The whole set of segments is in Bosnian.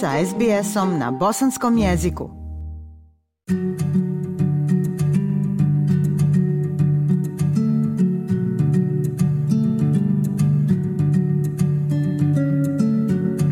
sa SBS-om na bosanskom jeziku.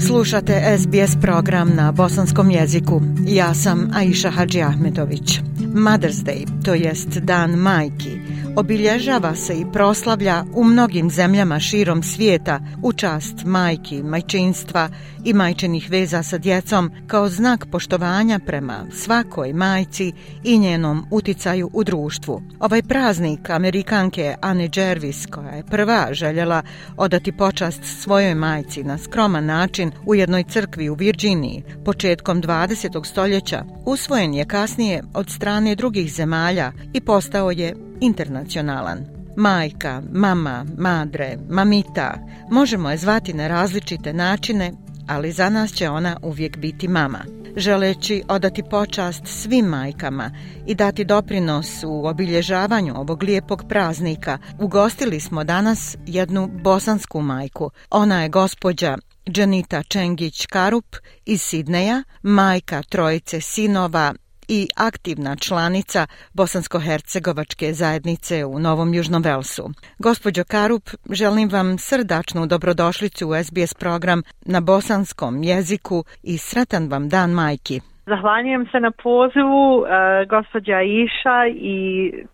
Slušate SBS program na bosanskom jeziku. Ja sam Aisha Hadži Ahmetović. Mother's Day, to jest Dan majki, obilježava se i proslavlja u mnogim zemljama širom svijeta u čast majki, majčinstva i majčinih veza sa djecom kao znak poštovanja prema svakoj majci i njenom uticaju u društvu. Ovaj praznik Amerikanke Anne Jervis koja je prva željela odati počast svojoj majci na skroman način u jednoj crkvi u Virginiji početkom 20. stoljeća usvojen je kasnije od strane drugih zemalja i postao je internacionalan. Majka, mama, madre, mamita, možemo je zvati na različite načine, ali za nas će ona uvijek biti mama. Želeći odati počast svim majkama i dati doprinos u obilježavanju ovog lijepog praznika, ugostili smo danas jednu bosansku majku. Ona je gospođa Đenita Čengić-Karup iz Sidneja, majka trojice sinova i aktivna članica Bosansko-Hercegovačke zajednice u Novom Južnom Velsu. Gospođo Karup, želim vam srdačnu dobrodošlicu u SBS program na bosanskom jeziku i sretan vam dan majki. Zahvaljujem se na pozivu, e, gospođa Iša i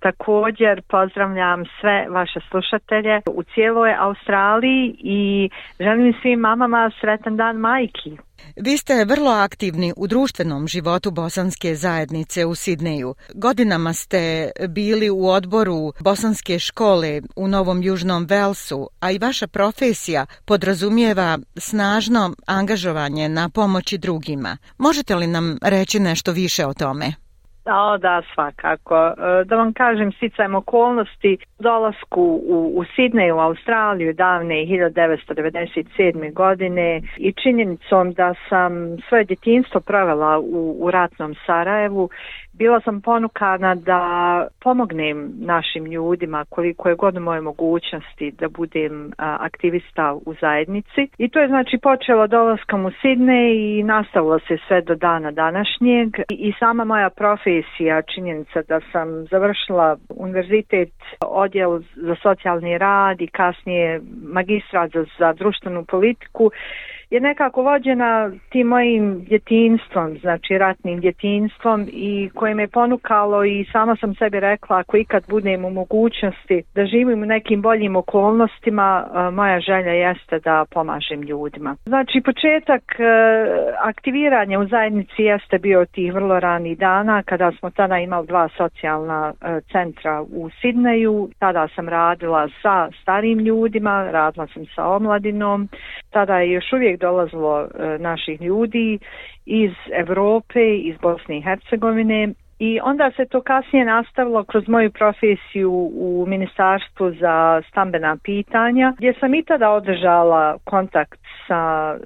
također pozdravljam sve vaše slušatelje u cijeloj Australiji i želim svim mamama sretan dan majki. Vi ste vrlo aktivni u društvenom životu bosanske zajednice u Sidneju. Godinama ste bili u odboru bosanske škole u Novom Južnom Velsu, a i vaša profesija podrazumijeva snažno angažovanje na pomoći drugima. Možete li nam reći nešto više o tome? A, da, svakako. E, da vam kažem, sticajem okolnosti, dolasku u, u Sidney, u Australiju davne 1997. godine i činjenicom da sam svoje djetinstvo provela u, u ratnom Sarajevu, bila sam ponukana da pomognem našim ljudima koliko je god moje mogućnosti da budem aktivista u zajednici. I to je znači počelo dolaskom u Sidne i nastavilo se sve do dana današnjeg. I sama moja profesija, činjenica da sam završila univerzitet, odjel za socijalni rad i kasnije magistrat za, za društvenu politiku je nekako vođena tim mojim djetinstvom, znači ratnim djetinstvom i koje me ponukalo i sama sam sebi rekla ako ikad budem u mogućnosti da živim u nekim boljim okolnostima, moja želja jeste da pomažem ljudima. Znači početak e, aktiviranja u zajednici jeste bio tih vrlo ranih dana kada smo tada imali dva socijalna e, centra u Sidneju, tada sam radila sa starim ljudima, radila sam sa omladinom, tada je još uvijek dolazilo e, naših ljudi iz Europe, iz Bosne i Hercegovine i onda se to kasnije nastavilo kroz moju profesiju u Ministarstvu za stambena pitanja, gdje sam i tada održala kontakt sa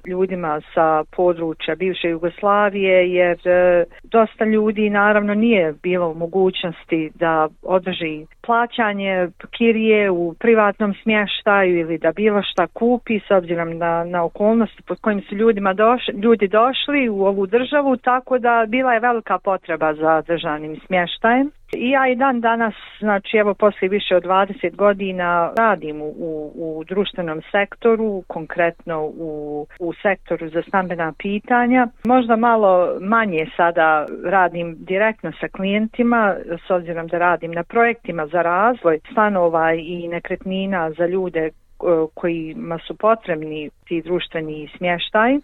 ljudima sa područja bivše Jugoslavije, jer e, dosta ljudi naravno nije bilo mogućnosti da održi plaćanje kirije u privatnom smještaju ili da bilo šta kupi s obzirom na, na okolnosti pod kojim su ljudima došli, ljudi došli u ovu državu, tako da bila je velika potreba za državnim smještajem. I ja i dan danas, znači evo poslije više od 20 godina radim u, u društvenom sektoru, konkretno u, u sektoru za stambena pitanja. Možda malo manje sada radim direktno sa klijentima, s obzirom da radim na projektima za razvoj stanova i nekretnina za ljude E, kojima su potrebni ti društveni smještaj.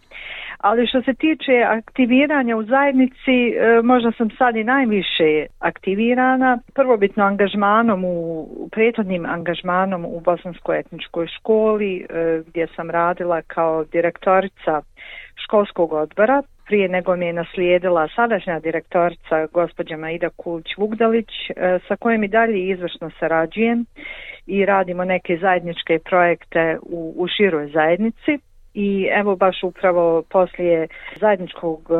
Ali što se tiče aktiviranja u zajednici, e, možda sam sad i najviše aktivirana. Prvobitno angažmanom u, prethodnim angažmanom u Bosanskoj etničkoj školi e, gdje sam radila kao direktorica školskog odbora prije nego mi je naslijedila sadašnja direktorica gospođa Maida Kulić-Vugdalić e, sa kojom i dalje izvršno sarađujem i radimo neke zajedničke projekte u, široj zajednici. I evo baš upravo poslije zajedničkog e,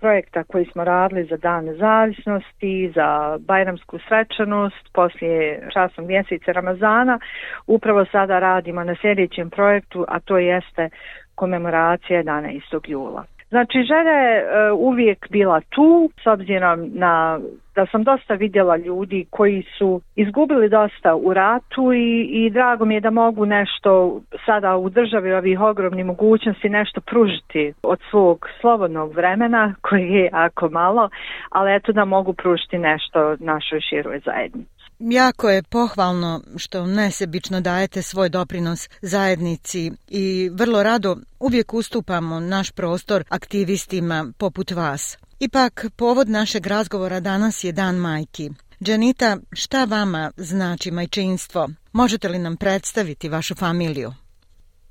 projekta koji smo radili za Dan nezavisnosti, za bajramsku svečanost, poslije časom mjeseca Ramazana, upravo sada radimo na sljedećem projektu, a to jeste komemoracija 11. jula. Znači, žena je e, uvijek bila tu, s obzirom na da sam dosta vidjela ljudi koji su izgubili dosta u ratu i, i drago mi je da mogu nešto sada u državi ovih ogromnih mogućnosti nešto pružiti od svog slobodnog vremena koji je jako malo, ali eto da mogu pružiti nešto našoj široj zajednici. Jako je pohvalno što nesebično dajete svoj doprinos zajednici i vrlo rado uvijek ustupamo naš prostor aktivistima poput vas. Ipak, povod našeg razgovora danas je Dan majki. Džanita, šta vama znači majčinstvo? Možete li nam predstaviti vašu familiju?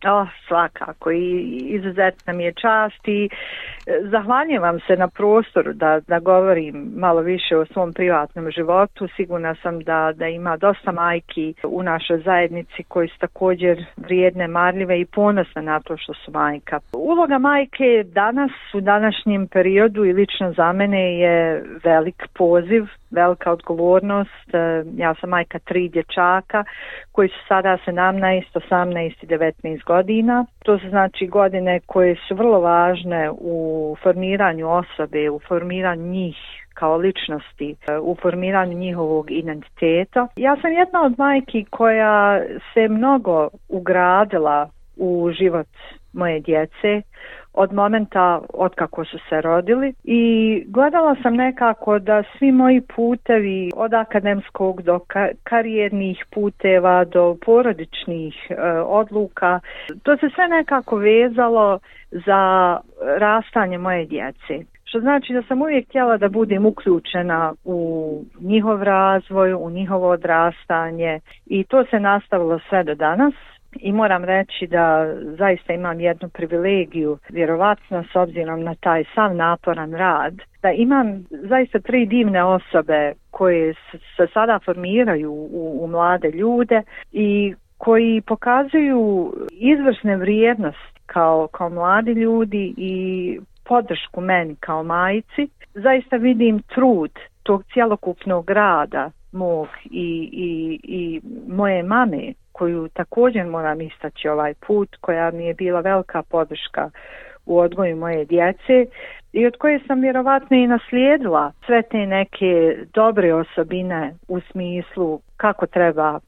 O, svakako i izuzetna mi je čast i E, zahvaljujem vam se na prostoru da, da govorim malo više o svom privatnom životu. Sigurna sam da, da ima dosta majki u našoj zajednici koji su također vrijedne, marljive i ponosne na to što su majka. Uloga majke danas u današnjem periodu i lično za mene je velik poziv, velika odgovornost. E, ja sam majka tri dječaka koji su sada 17, 18 i 19 godina. To su znači godine koje su vrlo važne u u formiranju osobe, u formiranju njih kao ličnosti, e, u formiranju njihovog identiteta. Ja sam jedna od majki koja se mnogo ugradila u život moje djece, od momenta kako su se rodili i gledala sam nekako da svi moji putevi od akademskog do karijernih puteva do porodičnih e, odluka to se sve nekako vezalo za rastanje moje djece što znači da sam uvijek htjela da budem uključena u njihov razvoj, u njihovo odrastanje i to se nastavilo sve do danas i moram reći da zaista imam jednu privilegiju, vjerovatno s obzirom na taj sam naporan rad, da imam zaista tri divne osobe koje se sada formiraju u, mlade ljude i koji pokazuju izvrsne vrijednosti kao, kao mladi ljudi i podršku meni kao majici. Zaista vidim trud tog cjelokupnog rada mog i, i, i moje mame koju također moram istaći ovaj put, koja mi je bila velika podrška u odgoju moje djece i od koje sam vjerovatno i naslijedila sve te neke dobre osobine u smislu kako treba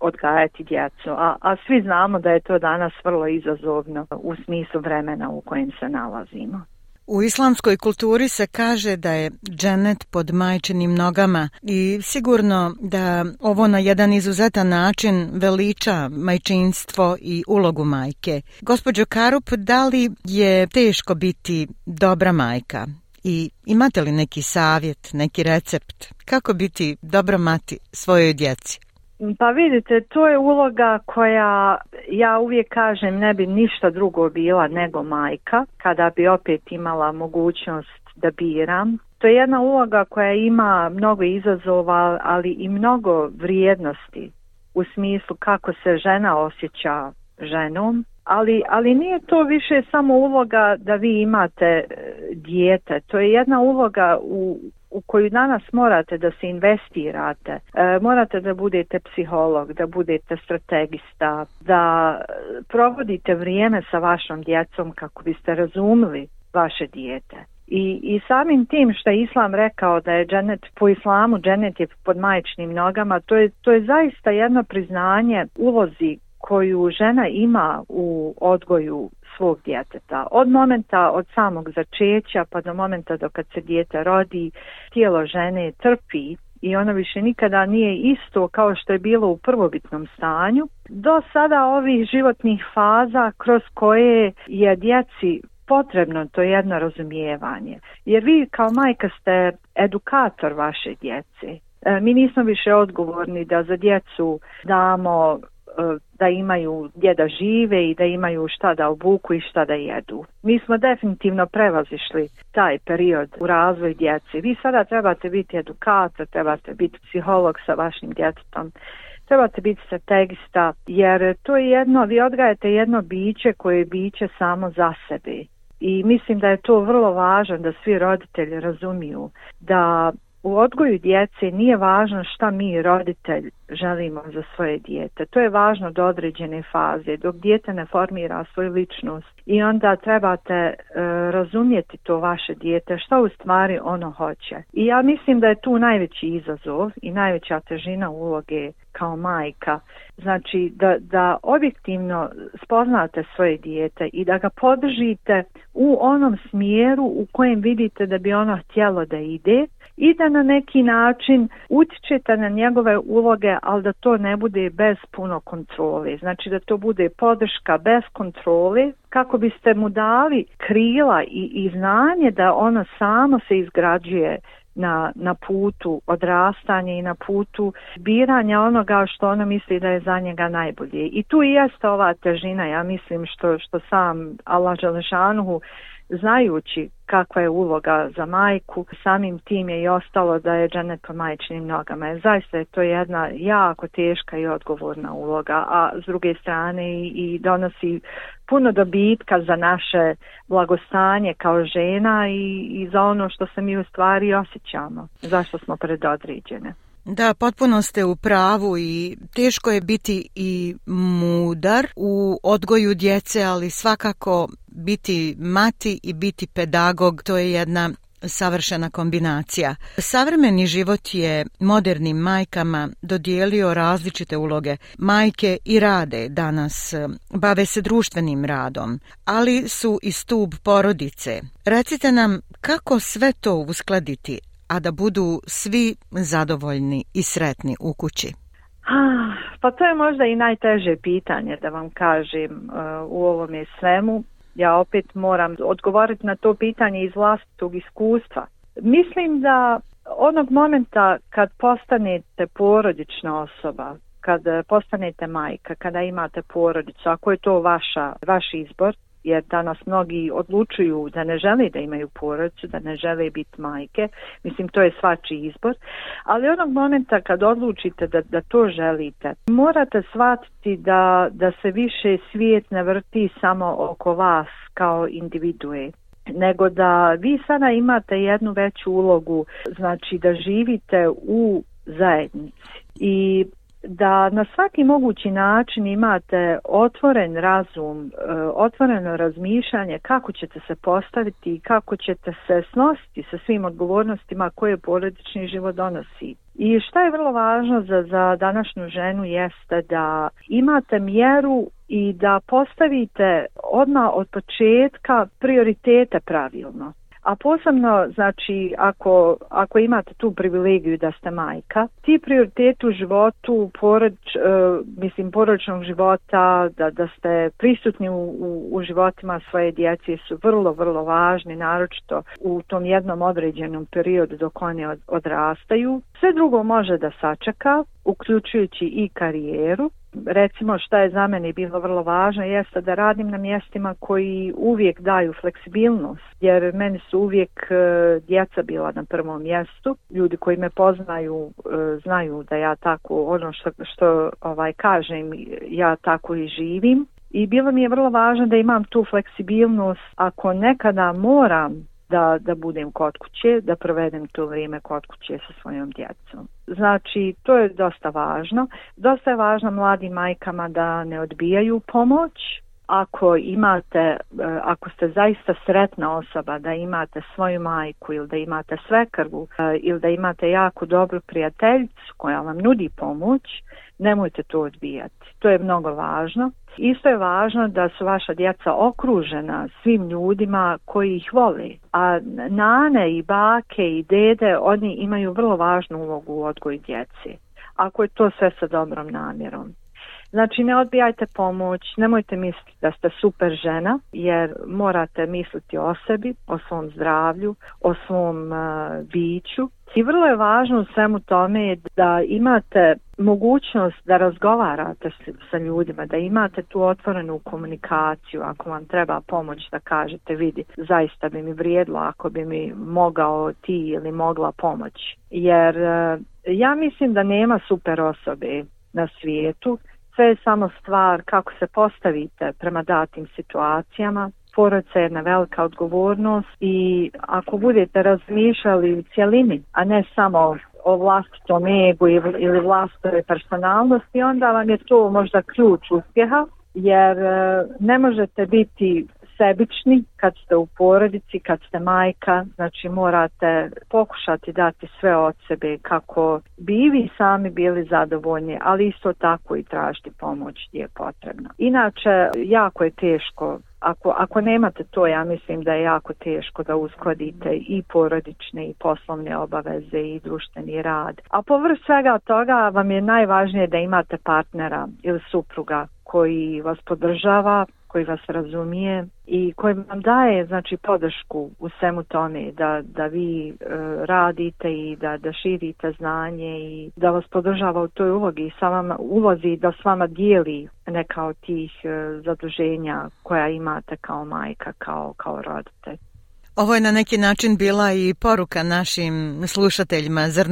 odgajati djecu, a, a svi znamo da je to danas vrlo izazovno u smislu vremena u kojem se nalazimo. U islamskoj kulturi se kaže da je dženet pod majčinim nogama i sigurno da ovo na jedan izuzetan način veliča majčinstvo i ulogu majke. Gospođo Karup, da li je teško biti dobra majka? I imate li neki savjet, neki recept kako biti dobra mati svojoj djeci? Pa vidite, to je uloga koja, ja uvijek kažem, ne bi ništa drugo bila nego majka, kada bi opet imala mogućnost da biram. To je jedna uloga koja ima mnogo izazova, ali i mnogo vrijednosti u smislu kako se žena osjeća ženom. Ali, ali nije to više samo uloga da vi imate e, dijete, to je jedna uloga u, u koju danas morate da se investirate, e, morate da budete psiholog, da budete strategista, da provodite vrijeme sa vašom djecom kako biste razumili vaše dijete. I, I samim tim što je Islam rekao da je dženet, po islamu dženet je pod majčnim nogama, to je, to je zaista jedno priznanje ulozi koju žena ima u odgoju svog djeteta. Od momenta od samog začeća pa do momenta do kad se dijete rodi, tijelo žene trpi i ono više nikada nije isto kao što je bilo u prvobitnom stanju. Do sada ovih životnih faza kroz koje je djeci potrebno to jedno razumijevanje. Jer vi kao majka ste edukator vaše djece. E, mi nismo više odgovorni da za djecu damo E, da imaju gdje da žive i da imaju šta da obuku i šta da jedu. Mi smo definitivno prevazišli taj period u razvoj djece. Vi sada trebate biti edukator, trebate biti psiholog sa vašim djetetom, trebate biti strategista, jer to je jedno, vi odgajate jedno biće koje je biće samo za sebi. I mislim da je to vrlo važno da svi roditelji razumiju da u odgoju djece nije važno šta mi roditelj želimo za svoje dijete. To je važno do određene faze, dok dijete ne formira svoju ličnost i onda trebate e, razumjeti to vaše dijete, šta u stvari ono hoće. I ja mislim da je tu najveći izazov i najveća težina uloge kao majka. Znači da, da objektivno spoznate svoje dijete i da ga podržite u onom smjeru u kojem vidite da bi ono htjelo da ide i da na neki način utječete na njegove uloge, ali da to ne bude bez puno kontrole. Znači da to bude podrška bez kontrole kako biste mu dali krila i, znanje da ono samo se izgrađuje na, na putu odrastanja i na putu biranja onoga što ono misli da je za njega najbolje. I tu i jeste ova težina, ja mislim, što, što sam Allah Želešanuhu Znajući kakva je uloga za majku, samim tim je i ostalo da je Janet po majčnim nogama. Zaista je to jedna jako teška i odgovorna uloga, a s druge strane i, i donosi puno dobitka za naše blagostanje kao žena i, i za ono što se mi u stvari osjećamo, zašto smo predodređene. Da, potpuno ste u pravu i teško je biti i mudar u odgoju djece, ali svakako biti mati i biti pedagog, to je jedna savršena kombinacija. Savremeni život je modernim majkama dodijelio različite uloge. Majke i rade danas, e, bave se društvenim radom, ali su i stup porodice. Recite nam kako sve to uskladiti, a da budu svi zadovoljni i sretni u kući. Ah, pa to je možda i najteže pitanje da vam kažem e, u ovom svemu ja opet moram odgovoriti na to pitanje iz vlastitog iskustva. Mislim da onog momenta kad postanete porodična osoba, kad postanete majka, kada imate porodicu, ako je to vaša, vaš izbor, jer danas mnogi odlučuju da ne žele da imaju porodicu, da ne žele biti majke, mislim to je svači izbor, ali onog momenta kad odlučite da, da to želite, morate shvatiti da, da se više svijet ne vrti samo oko vas kao individue nego da vi sada imate jednu veću ulogu, znači da živite u zajednici. I da na svaki mogući način imate otvoren razum, e, otvoreno razmišljanje kako ćete se postaviti i kako ćete se snositi sa svim odgovornostima koje porodični život donosi. I šta je vrlo važno za, za današnju ženu jeste da imate mjeru i da postavite odmah od početka prioritete pravilno. A posebno, znači, ako, ako imate tu privilegiju da ste majka, ti prioriteti u životu, pored e, mislim, poročnog života, da, da ste prisutni u, u, životima svoje djece su vrlo, vrlo važni, naročito u tom jednom određenom periodu dok oni odrastaju. Sve drugo može da sačeka, uključujući i karijeru, recimo šta je za mene bilo vrlo važno jeste da radim na mjestima koji uvijek daju fleksibilnost jer meni su uvijek e, djeca bila na prvom mjestu ljudi koji me poznaju e, znaju da ja tako ono što, što ovaj kažem ja tako i živim i bilo mi je vrlo važno da imam tu fleksibilnost ako nekada moram da, da budem kod kuće, da provedem to vrijeme kod kuće sa svojom djecom. Znači, to je dosta važno. Dosta je važno mladim majkama da ne odbijaju pomoć. Ako imate, e, ako ste zaista sretna osoba da imate svoju majku ili da imate svekrvu e, ili da imate jako dobru prijateljicu koja vam nudi pomoć, Nemojte to odbijati. To je mnogo važno. Isto je važno da su vaša djeca okružena svim ljudima koji ih voli. A nane i bake i dede, oni imaju vrlo važnu ulogu u odgoju djeci. Ako je to sve sa dobrom namjerom. Znači ne odbijajte pomoć, nemojte misliti da ste super žena jer morate misliti o sebi, o svom zdravlju, o svom uh, biću i vrlo je važno u svemu tome da imate mogućnost da razgovarate sa ljudima, da imate tu otvorenu komunikaciju, ako vam treba pomoć da kažete vidi zaista bi mi vrijedlo ako bi mi mogao ti ili mogla pomoć jer e, ja mislim da nema super osobe na svijetu sve je samo stvar kako se postavite prema datim situacijama, porodica je jedna velika odgovornost i ako budete razmišljali u cjelini, a ne samo o vlastitom egu ili vlastitoj personalnosti, onda vam je to možda ključ uspjeha jer e, ne možete biti sebični kad ste u porodici, kad ste majka, znači morate pokušati dati sve od sebe kako bi vi sami bili zadovoljni, ali isto tako i tražiti pomoć gdje je potrebno. Inače, jako je teško ako, ako nemate to, ja mislim da je jako teško da uskladite i porodične i poslovne obaveze i društveni rad. A povrst svega toga vam je najvažnije da imate partnera ili supruga koji vas podržava, koji vas razumije i koji vam daje znači podršku u svemu tome da, da vi e, radite i da, da širite znanje i da vas podržava u toj ulogi i sa vama ulozi da s vama dijeli neka od tih e, zaduženja koja imate kao majka, kao, kao roditelj. Ovo je na neki način bila i poruka našim slušateljima, zar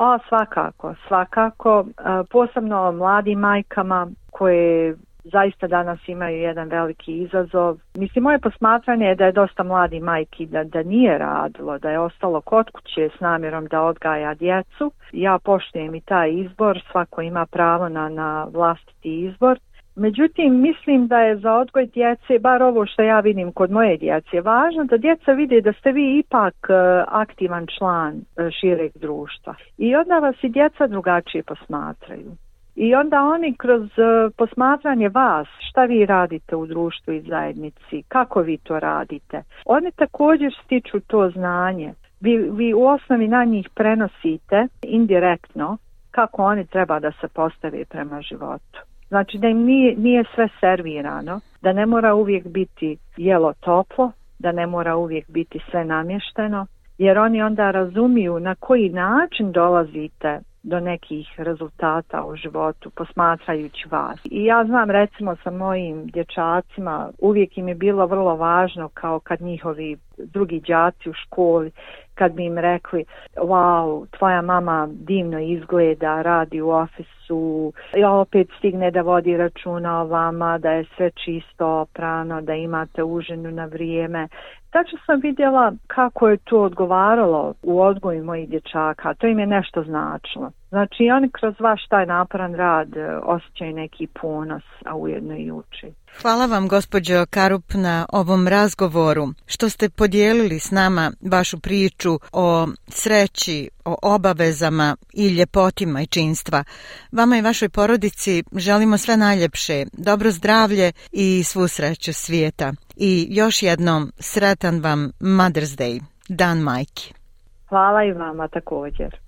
o, svakako, svakako, e, posebno mladim majkama koje zaista danas imaju jedan veliki izazov. Mislim, moje posmatranje je da je dosta mladi majki da, da nije radilo, da je ostalo kod kuće s namjerom da odgaja djecu. Ja poštujem i taj izbor, svako ima pravo na, na vlastiti izbor. Međutim, mislim da je za odgoj djece, bar ovo što ja vidim kod moje djece, važno da djeca vide da ste vi ipak e, aktivan član e, šireg društva. I onda vas i djeca drugačije posmatraju. I onda oni kroz e, posmatranje vas, šta vi radite u društvu i zajednici, kako vi to radite, oni također stiču to znanje. Vi, vi u osnovi na njih prenosite indirektno kako oni treba da se postave prema životu. Znači da im nije, sve servirano, da ne mora uvijek biti jelo toplo, da ne mora uvijek biti sve namješteno, jer oni onda razumiju na koji način dolazite do nekih rezultata u životu posmatrajući vas. I ja znam recimo sa mojim dječacima uvijek im je bilo vrlo važno kao kad njihovi drugi đaci u školi kad bi im rekli wow, tvoja mama divno izgleda, radi u ofisu, ja opet stigne da vodi računa o vama, da je sve čisto oprano, da imate uženu na vrijeme. Tako sam vidjela kako je to odgovaralo u odgoju mojih dječaka, to im je nešto značilo. Znači on kroz vaš taj naporan rad e, osjećaju neki ponos, a ujedno i uči. Hvala vam gospođo Karup na ovom razgovoru što ste podijelili s nama vašu priču o sreći, o obavezama i ljepoti majčinstva. Vama i vašoj porodici želimo sve najljepše, dobro zdravlje i svu sreću svijeta. I još jednom sretan vam Mother's Day, Dan majki. Hvala i vama također.